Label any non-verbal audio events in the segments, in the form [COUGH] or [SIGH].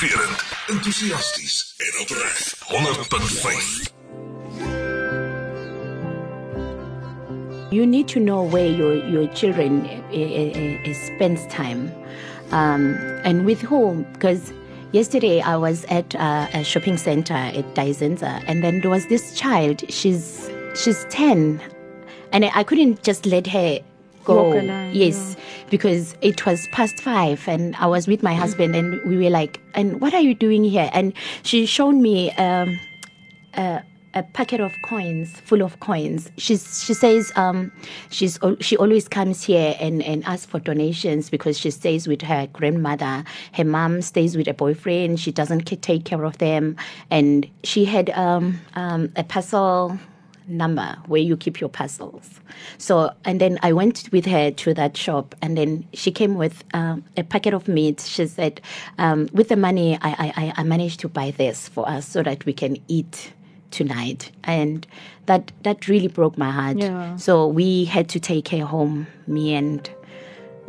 Motiverend, entoesiasties en opreg. 100.5. You need to know where your, your children uh, uh, uh, spends time um, and with whom. Because yesterday I was at uh, a shopping center at Dysenza, and then there was this child. She's she's ten, and I couldn't just let her go. Yes, because it was past five, and I was with my husband, and we were like, "And what are you doing here?" And she showed me. Um, a, a packet of coins full of coins she's she says um she's she always comes here and and asks for donations because she stays with her grandmother her mom stays with a boyfriend she doesn't take care of them and she had um um a parcel number where you keep your parcels. So, and then I went with her to that shop, and then she came with um, a packet of meat. She said, um, "With the money, I, I I- I managed to buy this for us so that we can eat." tonight and that that really broke my heart Yeah. so we had to take her home me and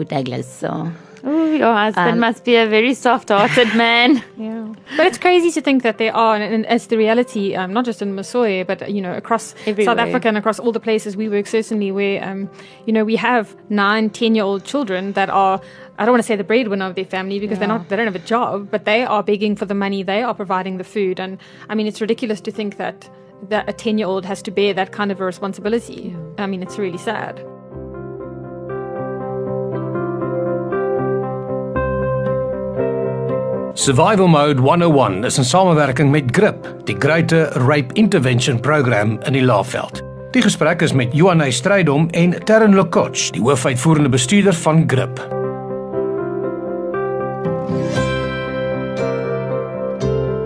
Douglas so Oh, your husband Um, must be a very soft-hearted [LAUGHS] man. Yeah, but it's crazy to think that there are, and, and it's the reality, um, not just in Masoyi, but you know across Everywhere. South Africa and across all the places we work. Certainly, where um, you know we have nine, ten-year-old children that are. I don't want to say the breadwinner of their family because they're not. They don't have a job, but they are begging for the money. They are providing the food, and I mean, it's ridiculous to think that that a ten-year-old has to bear that kind of a responsibility. I mean, it's really sad. Survival Mode 101 is in samewerking met GRIP, die Greater Rape Intervention Program in die Laagveld. Die gesprek is met Johan Strydom en Terren Lekoch, die hoofuitvoerende bestuurder van GRIP.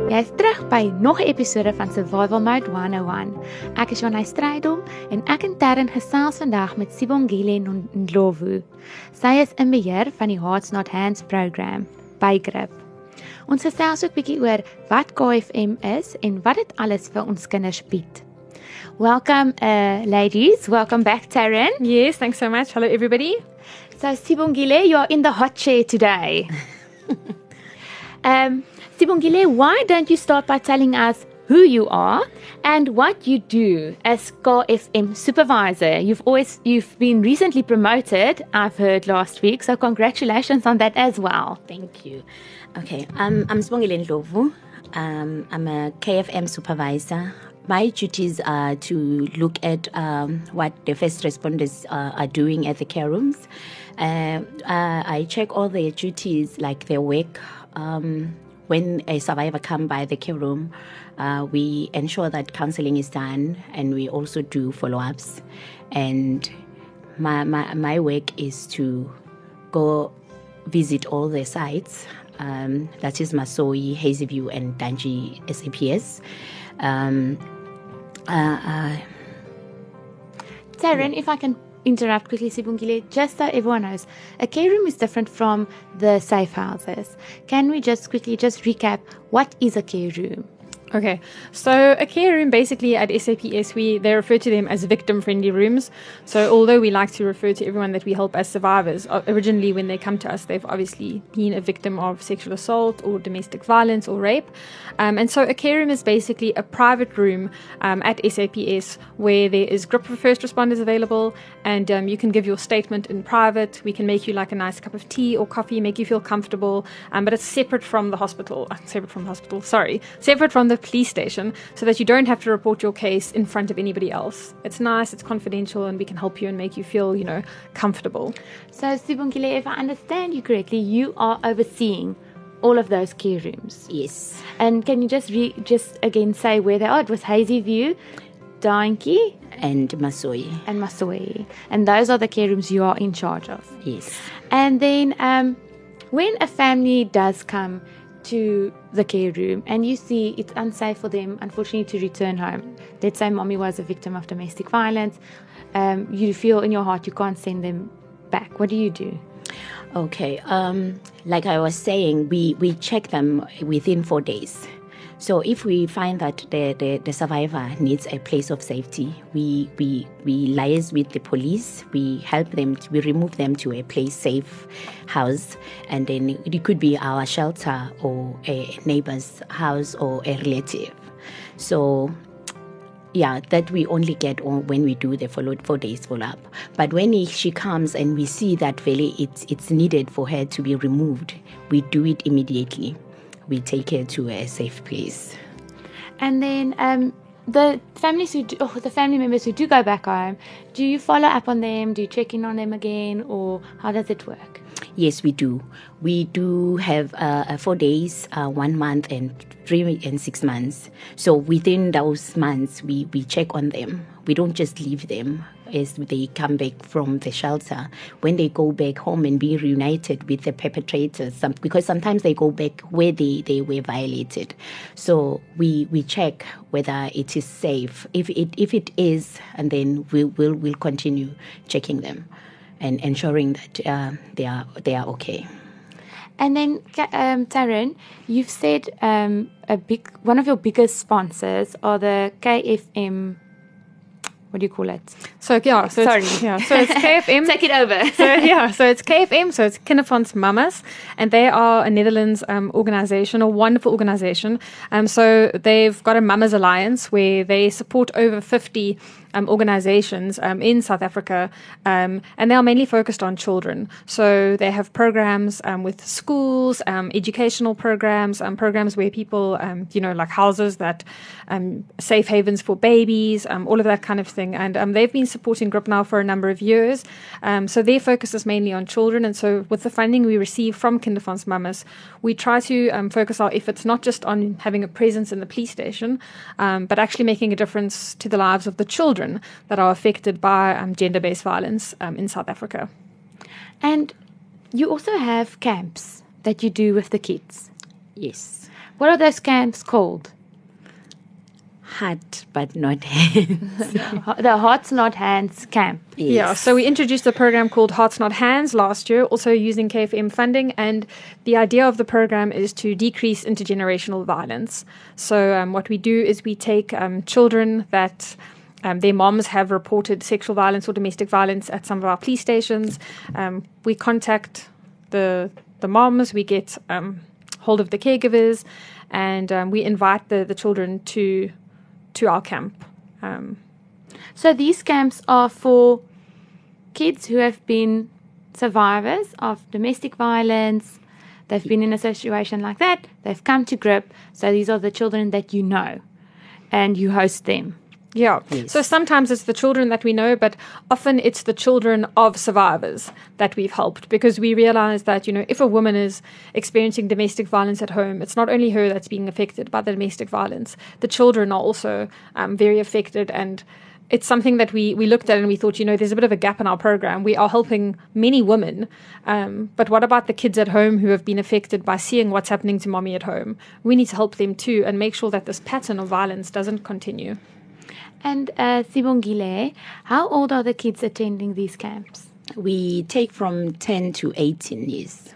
Jy's terug by nog 'n episode van Survival Mode 101. Ek is Jonay Strydom en ek en Terren gesels vandag met Sibongile N- Ndlovu. Sy is in beheer van die Hearts Not Hands program by Grip. Ons gesels ook bietjie oor wat KFM is en wat dit alles vir ons kinders bied. Welcome uh ladies, welcome back Tarryn. Yes, thanks so much. Hello, everybody. So Sibongile, you're in the hot chair today. [LAUGHS] um, Sibongile, why don't you start by telling us who you are and what you do as KFM supervisor? You've always you've been recently promoted, I've heard last week, so congratulations on that as well. Thank you. Okay, um, I'm Sibongile Ndlovu. Um, I'm a KFM supervisor. My duties are to look at um, what the first responders uh, are doing at the care rooms. Uh, uh, I check all their duties, like their work. Um, when a survivor come by the care room, uh, we ensure that counseling is done, and we also do follow-ups. And my, my, my work is to go visit all the sites. Um, that is Masoyi, Hazyview, and Daantjie SAPS. Um, uh, uh, Tarryn, if I can interrupt quickly, Sibongile, just so everyone knows, a care room is different from the safe houses. Can we just quickly just recap what is a care room? Okay, so a care room basically at SAPS, we they refer to them as victim-friendly rooms. So although we like to refer to everyone that we help as survivors, originally when they come to us, they've obviously been a victim of sexual assault or domestic violence or rape. Um, and so a care room is basically a private room um, at SAPS where there is group of first responders available, and um, you can give your statement in private. We can make you like a nice cup of tea or coffee, make you feel comfortable, um, but it's separate from the hospital. uh, Separate from the hospital, sorry, separate from the police station, so that you don't have to report your case in front of anybody else. It's nice, it's confidential, and we can help you and make you feel, you know, comfortable. So, Sibongile, if I understand you correctly, you are overseeing all of those care rooms. yes. And can you just re- just again say where they are? It was Hazyview, Daantjie, And Masoyi, and Masoyi. And those are the care rooms you are in charge of. yes. And then um, when a family does come to the care room and you see it's unsafe for them, unfortunately, to return home, let's say mommy was a victim of domestic violence, um, you feel in your heart you can't send them back. What do you do? Okay. Um, like I was saying, we, we check them within four days. So if we find that the, the, the survivor needs a place of safety, we, we, we liaise with the police, we help them, we remove them to a place safe house, and then it could be our shelter or a neighbor's house or a relative. So yeah, that we only get on when we do the follow four days follow up. But when he, she comes and we see that really it's it's needed for her to be removed, we do it immediately. We take her to a safe place. And then um, the families who do, oh, the family members who do go back home, do you follow up on them? Do you check in on them again, or how does it work? Yes, we do. We do have uh, uh, four days, uh, one month, and three and six months. So within those months, we, we check on them. We don't just leave them as they come back from the shelter. When they go back home and be reunited with the perpetrators, some, because sometimes they go back where they, they were violated. So we, we check whether it is safe. If it, if it is, and then we will we'll continue checking them and ensuring that uh, they are they are okay. And then, um, Tarryn, you've said um, a big one of your biggest sponsors are the KFM. What do you call it? So yeah, so Sorry. It's, yeah, so it's KFM. [LAUGHS] Take it over. so yeah, so it's KFM, so it's Kinderfonds Mamas, and they are a Netherlands um, organization, a wonderful organization. Um, so they've got a Mamas Alliance where they support over 50 um, organizations um, in South Africa, um, and they are mainly focused on children. So they have programs um, with schools, um, educational programs, um, programs where people, um, you know, like houses that um, safe havens for babies, um, all of that kind of thing. And um, they've been supporting Grip now for a number of years. Um, so their focus is mainly on children. And so with the funding we receive from Kinderfonds Mamas, we try to um, focus our efforts not just on having a presence in the police station, um, but actually making a difference to the lives of the children that are affected by um, gender-based violence um, in South Africa. and you also have camps that you do with the kids. Yes, What are those camps called? Heart but not hands. [LAUGHS] the Hearts Not Hands camp. Yeah, so we introduced a program called Hearts Not Hands last year, also using KFM funding. And the idea of the program is to decrease intergenerational violence. So, um, what we do is we take um, children that um, their moms have reported sexual violence or domestic violence at some of our police stations. Um, we contact the the moms, we get um, hold of the caregivers, and um, we invite the, the children to to our camp. Um, So these camps are for kids who have been survivors of domestic violence. They've been in a situation like that. They've come to grip. So these are the children that you know, and you host them. Yeah. So sometimes it's the children that we know, but often it's the children of survivors that we've helped because we realize that, you know, if a woman is experiencing domestic violence at home, it's not only her that's being affected by the domestic violence, the children are also um, very affected. And it's something that we, we looked at and we thought, you know, there's a bit of a gap in our program. We are helping many women, um, but what about the kids at home who have been affected by seeing what's happening to mommy at home? We need to help them too and make sure that this pattern of violence doesn't continue. And uh, Sibongile, how old are the kids attending these camps? We take from 10 to 18 years,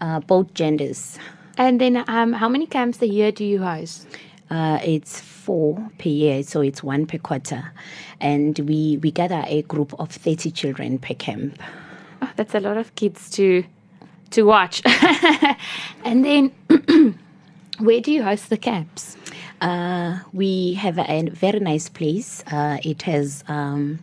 uh, both genders. And then, um, how many camps a year do you host? Uh, it's four per year, so it's one per quarter. And we, we gather a group of 30 children per camp. Oh, that's a lot of kids to to watch. [LAUGHS] and then, [CLEARS THROAT] where do you host the camps? Uh, we have a very nice place. Uh, it has um,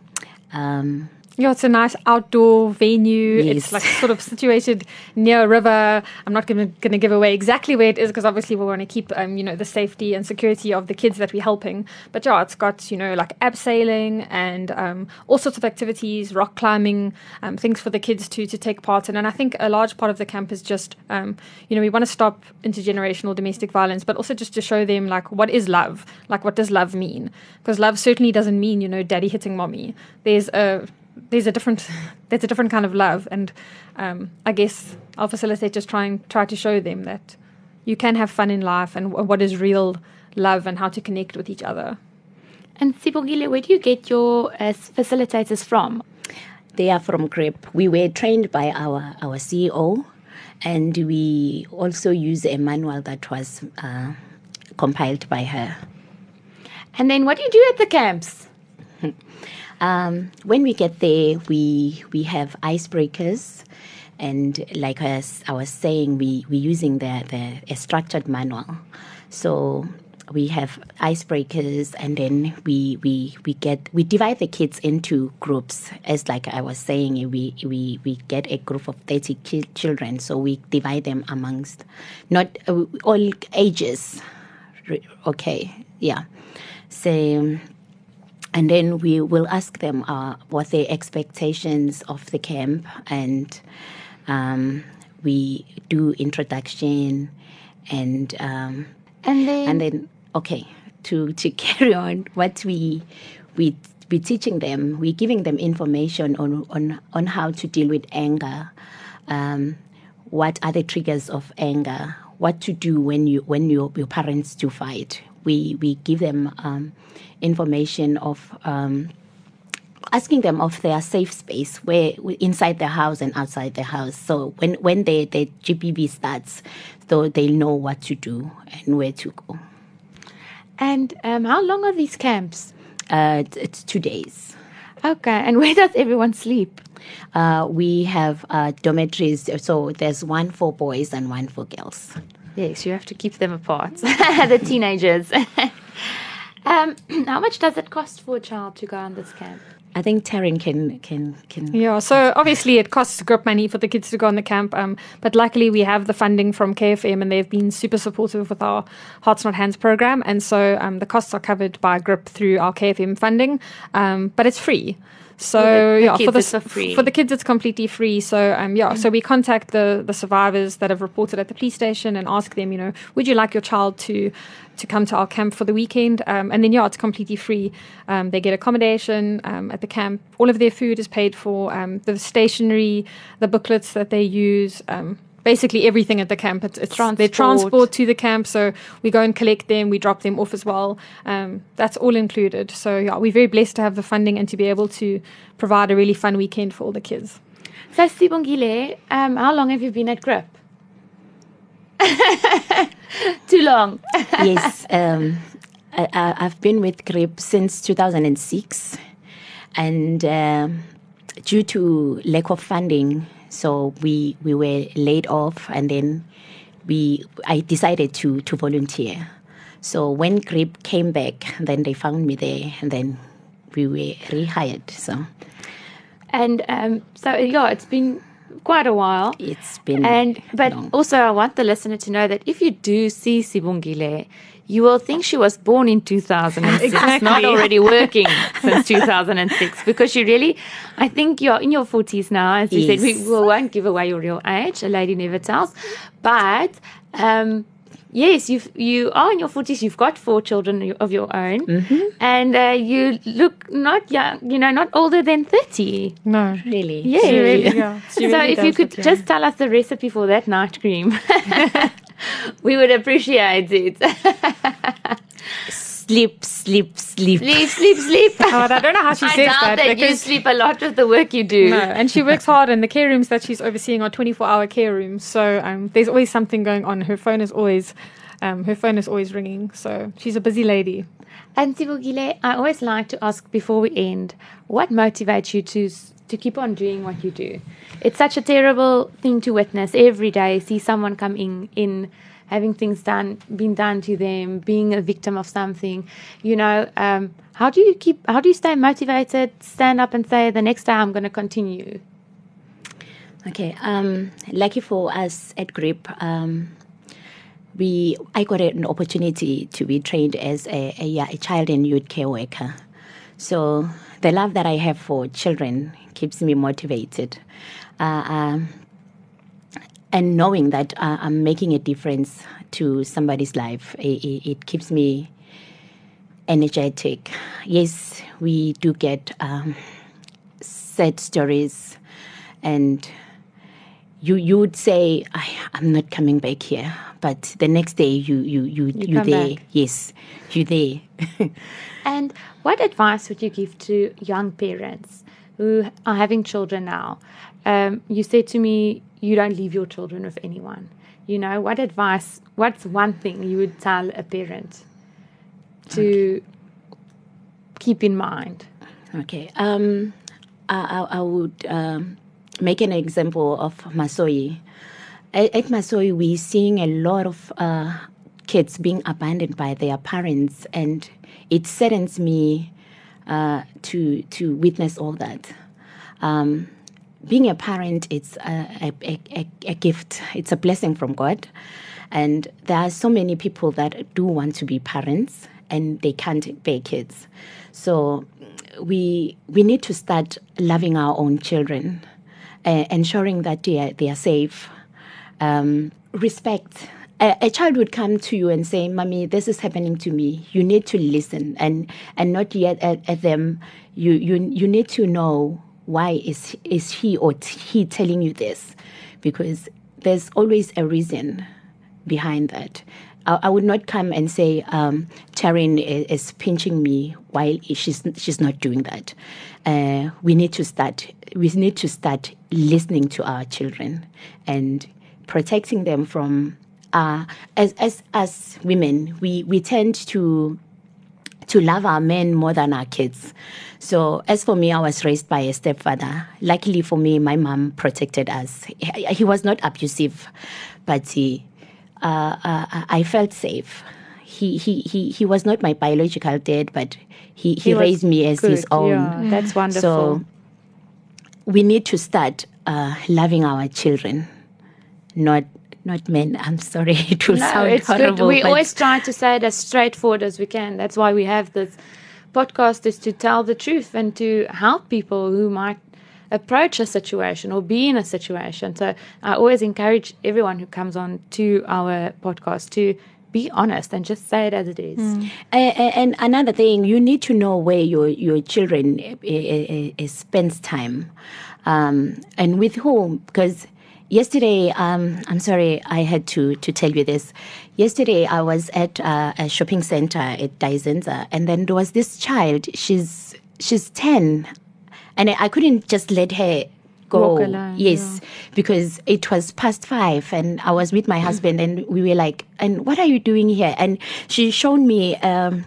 um, Yeah, it's a nice outdoor venue. Yes. It's like sort of situated near a river. I'm not going to give away exactly where it is because obviously we want to keep, um, you know, the safety and security of the kids that we're helping. But yeah, it's got, you know, like abseiling and um, all sorts of activities, rock climbing, um, things for the kids to to take part in. And I think a large part of the camp is just, um, you know, we want to stop intergenerational domestic violence, but also just to show them like what is love, like what does love mean? Because love certainly doesn't mean, you know, daddy hitting mommy. There's a there's a different [LAUGHS] there's a different kind of love and um, I guess our facilitators try and try to show them that you can have fun in life and w- what is real love and how to connect with each other. And Sibongile, where do you get your uh, facilitators from? They are from GRIP. We were trained by our, our CEO, and we also use a manual that was uh, compiled by her. And then what do you do at the camps? [LAUGHS] Um, when we get there, we we have icebreakers, and like as I was saying, we we using the the a structured manual. So we have icebreakers, and then we we we get we divide the kids into groups. As like I was saying, we we we get a group of thirty ki- children, so we divide them amongst not uh, all ages. Okay, yeah. So and then we will ask them uh, what their expectations of the camp and um, we do introduction and um, And then and then okay to to [LAUGHS] carry on what we we we teaching them we're giving them information on on on how to deal with anger um, what are the triggers of anger what to do when you when your, your parents do fight we we give them um, information of um, asking them of their safe space where inside the house and outside the house. So when when the the GBV starts so they know what to do and where to go. And um, how long are these camps? uh, it's, it's two days. Okay, and where does everyone sleep? uh, we have uh, dormitories. So there's one for boys and one for girls Yes, you have to keep them apart. [LAUGHS] the teenagers. [LAUGHS] um, [CLEARS THROAT] how much does it cost for a child to go on this camp? i think Tarryn can can can Yeah, so obviously it costs group money for the kids to go on the camp, um, but luckily we have the funding from KFM and they've been super supportive with our Hearts Not Hands program, and so um, the costs are covered by group through our KFM funding, um, but it's free. So For the- yeah, kids for the it's for free. for the kids it's completely free. So um, yeah, so we contact the the survivors that have reported at the police station and ask them, you know, would you like your child to to come to our camp for the weekend? Um, and then yeah, it's completely free. Um, they get accommodation um, at the camp. All of their food is paid for. Um, the stationery, the booklets that they use. Basically everything at the camp. It's, it's their Transport. transport to the camp. So we go and collect them. We drop them off as well. Um, that's all included. So yeah, we're very blessed to have the funding and to be able to provide a really fun weekend for all the kids. So, Sibongile, um, how long have you been at GRIP? [LAUGHS] Too long. [LAUGHS] yes, um, I, I, I've been with GRIP since 2006, and um, due to lack of funding, so we we were laid off, and then we I decided to to volunteer. So when GRIP came back, then they found me there, and then we were rehired. So And um, so, yeah, it's been quite a while. it's been And but long. also, I want the listener to know that if you do see Sibongile, you will think she was born in 2006, not already working since 2006, because she really, I think you're in your 40s now. As you said, we, we won't give away your real age. A lady never tells, but. Um, Yes, you you are in your forties. You've got four children of your own, and uh, you look not young. You know, not older than thirty. No. really Yeah. She really- yeah, she so if you could look just tell us the recipe for that night cream, [LAUGHS] we would appreciate it. sleep, sleep, sleep. sleep, sleep, sleep. [LAUGHS] Oh, I don't know how she I says doubt that, that, you sleep a lot with the work you do. no, and she works hard, and the care rooms that she's overseeing are 24-hour care rooms. So um, there's always something going on. Her phone is always, um, her phone is always ringing. So she's a busy lady. And Sibongile, I always like to ask before we end, what motivates you to to keep on doing what you do? It's such a terrible thing to witness every day. See someone coming in, having things done, being done to them, being a victim of something. You know, um, how do you keep? How do you stay motivated? Stand up and say, the next day I'm going to continue. Okay. Um, lucky for us at GRIP, um, we I got an opportunity to be trained as a, a, a child and youth care worker. So the love that I have for children keeps me motivated. Uh, um, and knowing that uh, I'm making a difference to somebody's life, it, it, keeps me energetic. Yes, we do get um, sad stories, and you you would say, I, "I'm not coming back here," but the next day you you you you, there. back. Yes, you there. [LAUGHS] And what advice would you give to young parents who are having children now? Um, you said to me, you don't leave your children with anyone. you know, what advice, what's one thing you would tell a parent to keep in mind? Okay. Um, I, I, I would um, make an example of Masoyi. At, at Masoyi, we're seeing a lot of uh, kids being abandoned by their parents, and it saddens me uh, to to witness all that. Um, being a parent, it's a, a, a, a gift. It's a blessing from God, and there are so many people that do want to be parents and they can't bear kids. So we we need to start loving our own children, uh, ensuring that they are, they are safe. Um, respect. A, a child would come to you and say, "Mommy, this is happening to me." You need to listen and and not yet at, at them. You you you need to know why is is he or t- he telling you this, because there's always a reason behind that. I, I would not come and say um, Tarryn is, is pinching me while she's she's not doing that. Uh, we need to start. We need to start listening to our children and protecting them from. Uh, as as as women, we we tend to to love our men more than our kids. So, as for me, I was raised by a stepfather. Luckily for me, my mom protected us. He, he was not abusive, but he, uh, uh, I felt safe. He, he, he, he was not my biological dad, but he, he, was raised me as his own. Yeah, that's wonderful. So, we need to start uh, loving our children, not not men. [LAUGHS] I'm sorry, it will No, sound it's horrible. good. We always try to say it as straightforward as we can. That's why we have this podcast is to tell the truth and to help people who might approach a situation or be in a situation. So I always encourage everyone who comes on to our podcast to be honest and just say it as it is. A- a- And another thing, you need to know where your your children uh, uh, uh, spends time, um, and with whom. Because yesterday, um, I'm sorry, I had to to tell you this. Yesterday, I was at uh, a shopping center at Dysenza, and then there was this child. She's she's ten, and I I couldn't just let her go. Alone, yes, because it was past five, and I was with my husband, and we were like, "And what are you doing here?" And she showed me. Um,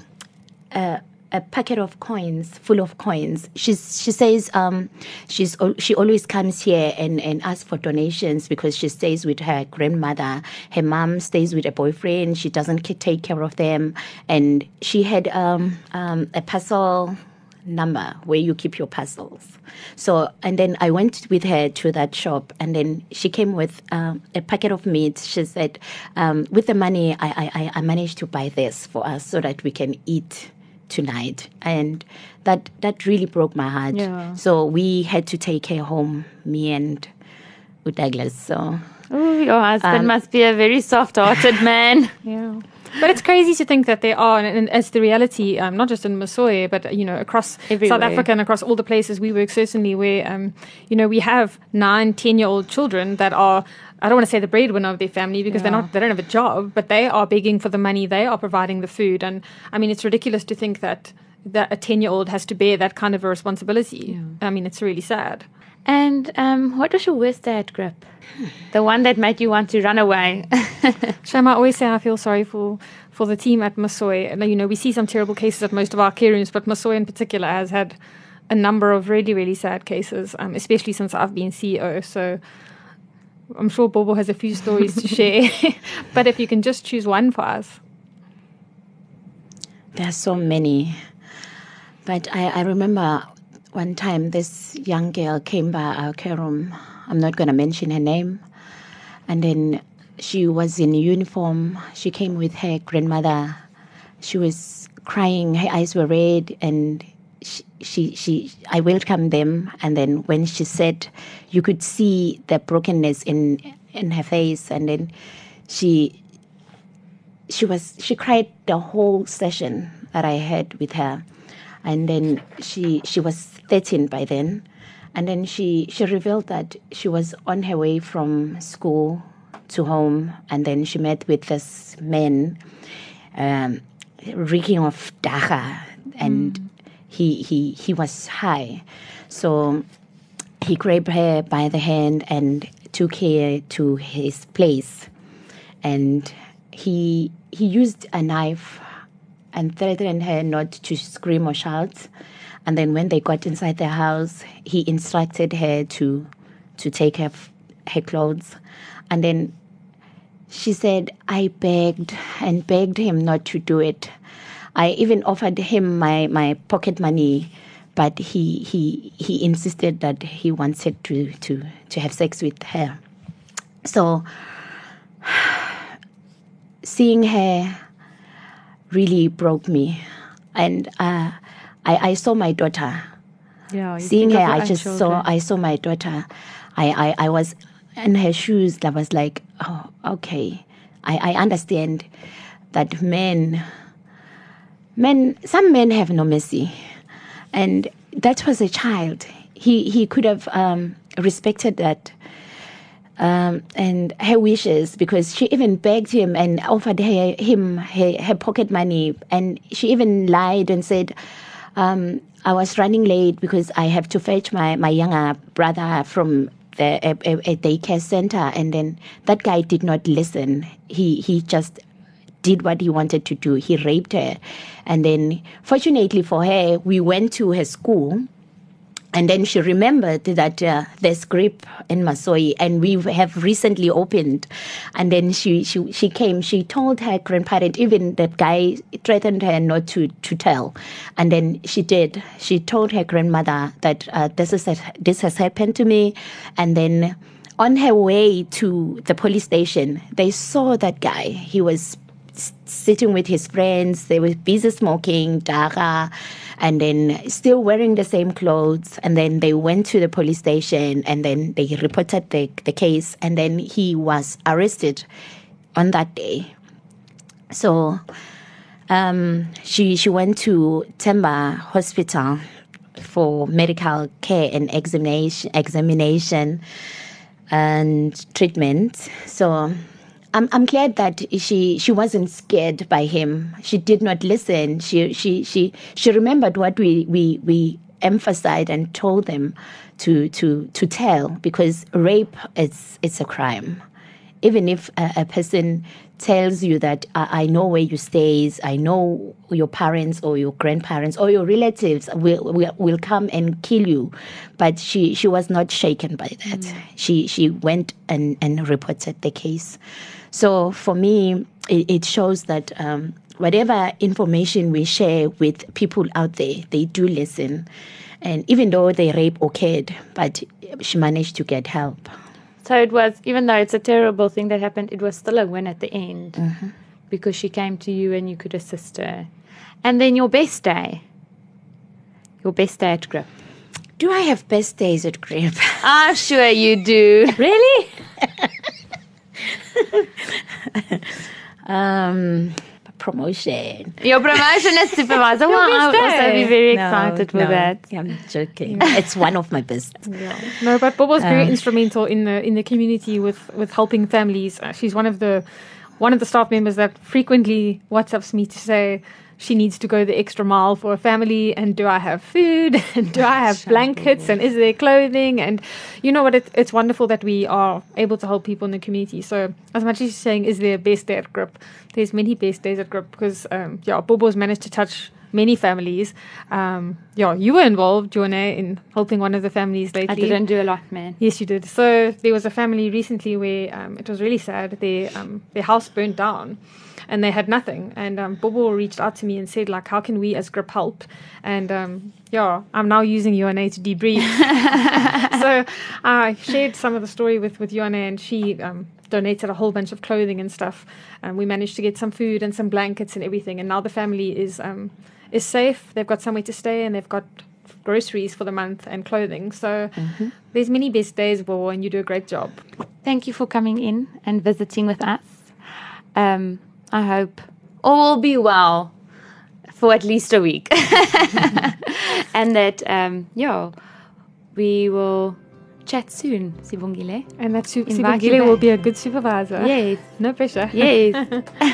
a, a packet of coins full of coins she's she says um she's she always comes here and and asks for donations because she stays with her grandmother her mom stays with a boyfriend she doesn't take care of them and she had um um a parcel number where you keep your parcels. So, and then I went with her to that shop, and then she came with um, a packet of meat. She said, um, "With the money, I, I I- managed to buy this for us so that we can eat tonight." And that that really broke my heart. Yeah. So we had to take her home, me and Douglas. So Ooh, your husband Um, must be a very soft-hearted man. [LAUGHS] Yeah. But it's crazy to think that they are, and, and it's the reality, um, not just in Masoyi, but you know across Everywhere. South Africa and across all the places we work. Certainly, where um, you know we have nine, ten-year-old children that are. I don't want to say the breadwinner of their family because they're not. They don't have a job, but they are begging for the money. They are providing the food, and I mean, it's ridiculous to think that that a ten-year-old has to bear that kind of a responsibility. I mean, it's really sad. And um, what was your worst day at grip? The one that made you want to run away. [LAUGHS] Shama, I always say I feel sorry for, for the team at Masoyi. You know, we see some terrible cases at most of our care rooms, but Masoyi in particular has had a number of really, really sad cases, um, especially since I've been CEO. So I'm sure Bobo has a few stories to share. [LAUGHS] but if you can just choose one for us. There are so many. But I, I remember one time this young girl came by our care room. I'm not going to mention her name. And then she was in uniform. She came with her grandmother. She was crying. Her eyes were red. And she, she, she I welcomed them. And then when she said, you could see the brokenness in, in her face. And then she she was she cried the whole session that I had with her, and then she she was thirteen by then, and then she she revealed that she was on her way from school to home, and then she met with this man, um, reeking of dagga, and he he he was high, so he grabbed her by the hand and took her to his place. And he he used a knife and threatened her not to scream or shout. And then when they got inside the house, he instructed her to to take her her clothes, and then she said, I begged and begged him not to do it. I even offered him my, my pocket money, but he, he, he insisted that he wanted to, to, to have sex with her. So, [SIGHS] seeing her really broke me. And uh, I, I saw my daughter Yeah. seeing her, I just saw. I saw my daughter. I, I, I was in her shoes. I was like, oh, okay. I, I understand that men, men, some men have no mercy, and that was a child. He he could have um, respected that. Um, and her wishes because she even begged him and offered her, him her, her pocket money. And she even lied and said um, I was running late because I have to fetch my, my younger brother from the a, a, a daycare center. And then that guy did not listen. He he just did what he wanted to do. He raped her. And then fortunately for her we went to her school and then she remembered that uh, there's grip in Masoyi, and we have recently opened. And then she, she she came. She told her grandparent, even that guy threatened her not to to tell. And then she did. She told her grandmother that uh, this is this has happened to me. And then on her way to the police station, they saw that guy. He was sitting with his friends. They were busy smoking dagga, and then still wearing the same clothes. And then they went to the police station, and then they reported the, the case. And then he was arrested on that day. So um, she she went to Themba Hospital for medical care and examination examination and treatment. So I'm I'm glad that she she wasn't scared by him. She did not listen. She she she she remembered what we we we emphasized and told them to to to tell because rape is it's a crime. Even if a, a person tells you that I, I know where you stay, I know your parents or your grandparents or your relatives will, will will come and kill you, but she she was not shaken by that. She she went and and reported the case. So for me, it, it shows that um, whatever information we share with people out there, they do listen. And even though the rape occurred, but she managed to get help. So it was, even though it's a terrible thing that happened, it was still a win at the end Mm-hmm. because she came to you and you could assist her. And then your best day, your best day at Grip. Do I have best days at Grip? I'm [LAUGHS] sure you do. really? [LAUGHS] [LAUGHS] um, promotion. Your promotion as supervisor. [LAUGHS] well, I would also be very No, excited for no, that. I'm joking. it's one of my best. [LAUGHS] No, but Bobo's very instrumental in the in the community with with helping families. Uh, she's one of the one of the staff members that frequently WhatsApps me to say she needs to go the extra mile for a family and do I have food? [LAUGHS] And do I have blankets? And is there clothing? And you know what it, it's wonderful that we are able to help people in the community. So as much as you're saying is there a best day at grip there's many best days at grip because um, yeah Bobo's managed to touch many families um, yeah you were involved Joanna in helping one of the families lately I didn't do a lot, man. Yes, you did. So there was a family recently where um, it was really sad. Their um, their house burned down, and they had nothing. And um, Bobo reached out to me and said, like, how can we as Grip help? And um, yeah, I'm now using UNA to debrief. [LAUGHS] so I shared some of the story with with UNA, and she um, donated a whole bunch of clothing and stuff. And we managed to get some food and some blankets and everything. And now the family is um, is safe. They've got somewhere to stay, and they've got groceries for the month and clothing. So there's many best days, Bobo, and you do a great job. Thank you for coming in and visiting with us. Um, I hope all will be well for at least a week. [LAUGHS] and that, um, yeah, we will chat soon, Sibongile. And that su- Invite Sibongile will be a good supervisor. Yes, No pressure. yes. [LAUGHS]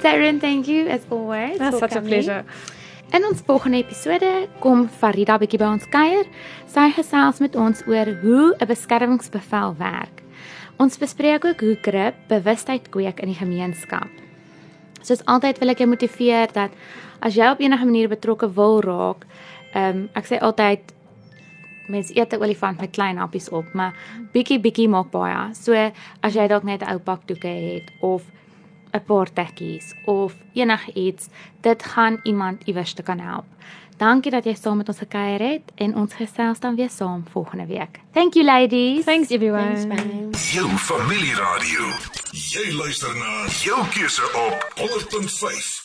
Taryn, thank you as always. That's for such a pleasure. In ons volgende episode kom Farida bietjie by ons kuier. Sy gesels met ons oor hoe 'n beskermingsbevel werk. Ons bespreek ook hoe grip bewustheid kweek in die gemeenskap. Soos altyd wil ek jou motiveer dat as jy op enige manier betrokke wil raak, ehm um, ek sê altyd mens eet 'n olifant met klein happies op, maar bietjie bietjie maak baie. So as jy dalk net 'n ou pak doeke het of 'n paar tekkies of enigiets, dit gaan iemand iewers te kan help. Dankie dat jy saam met ons gekuier het en ons gesels dan weer saam volgende week. Thank you ladies. Thanks everyone. Thanks, man. Jou familieradio. Jy luister na jou keuse op 100.5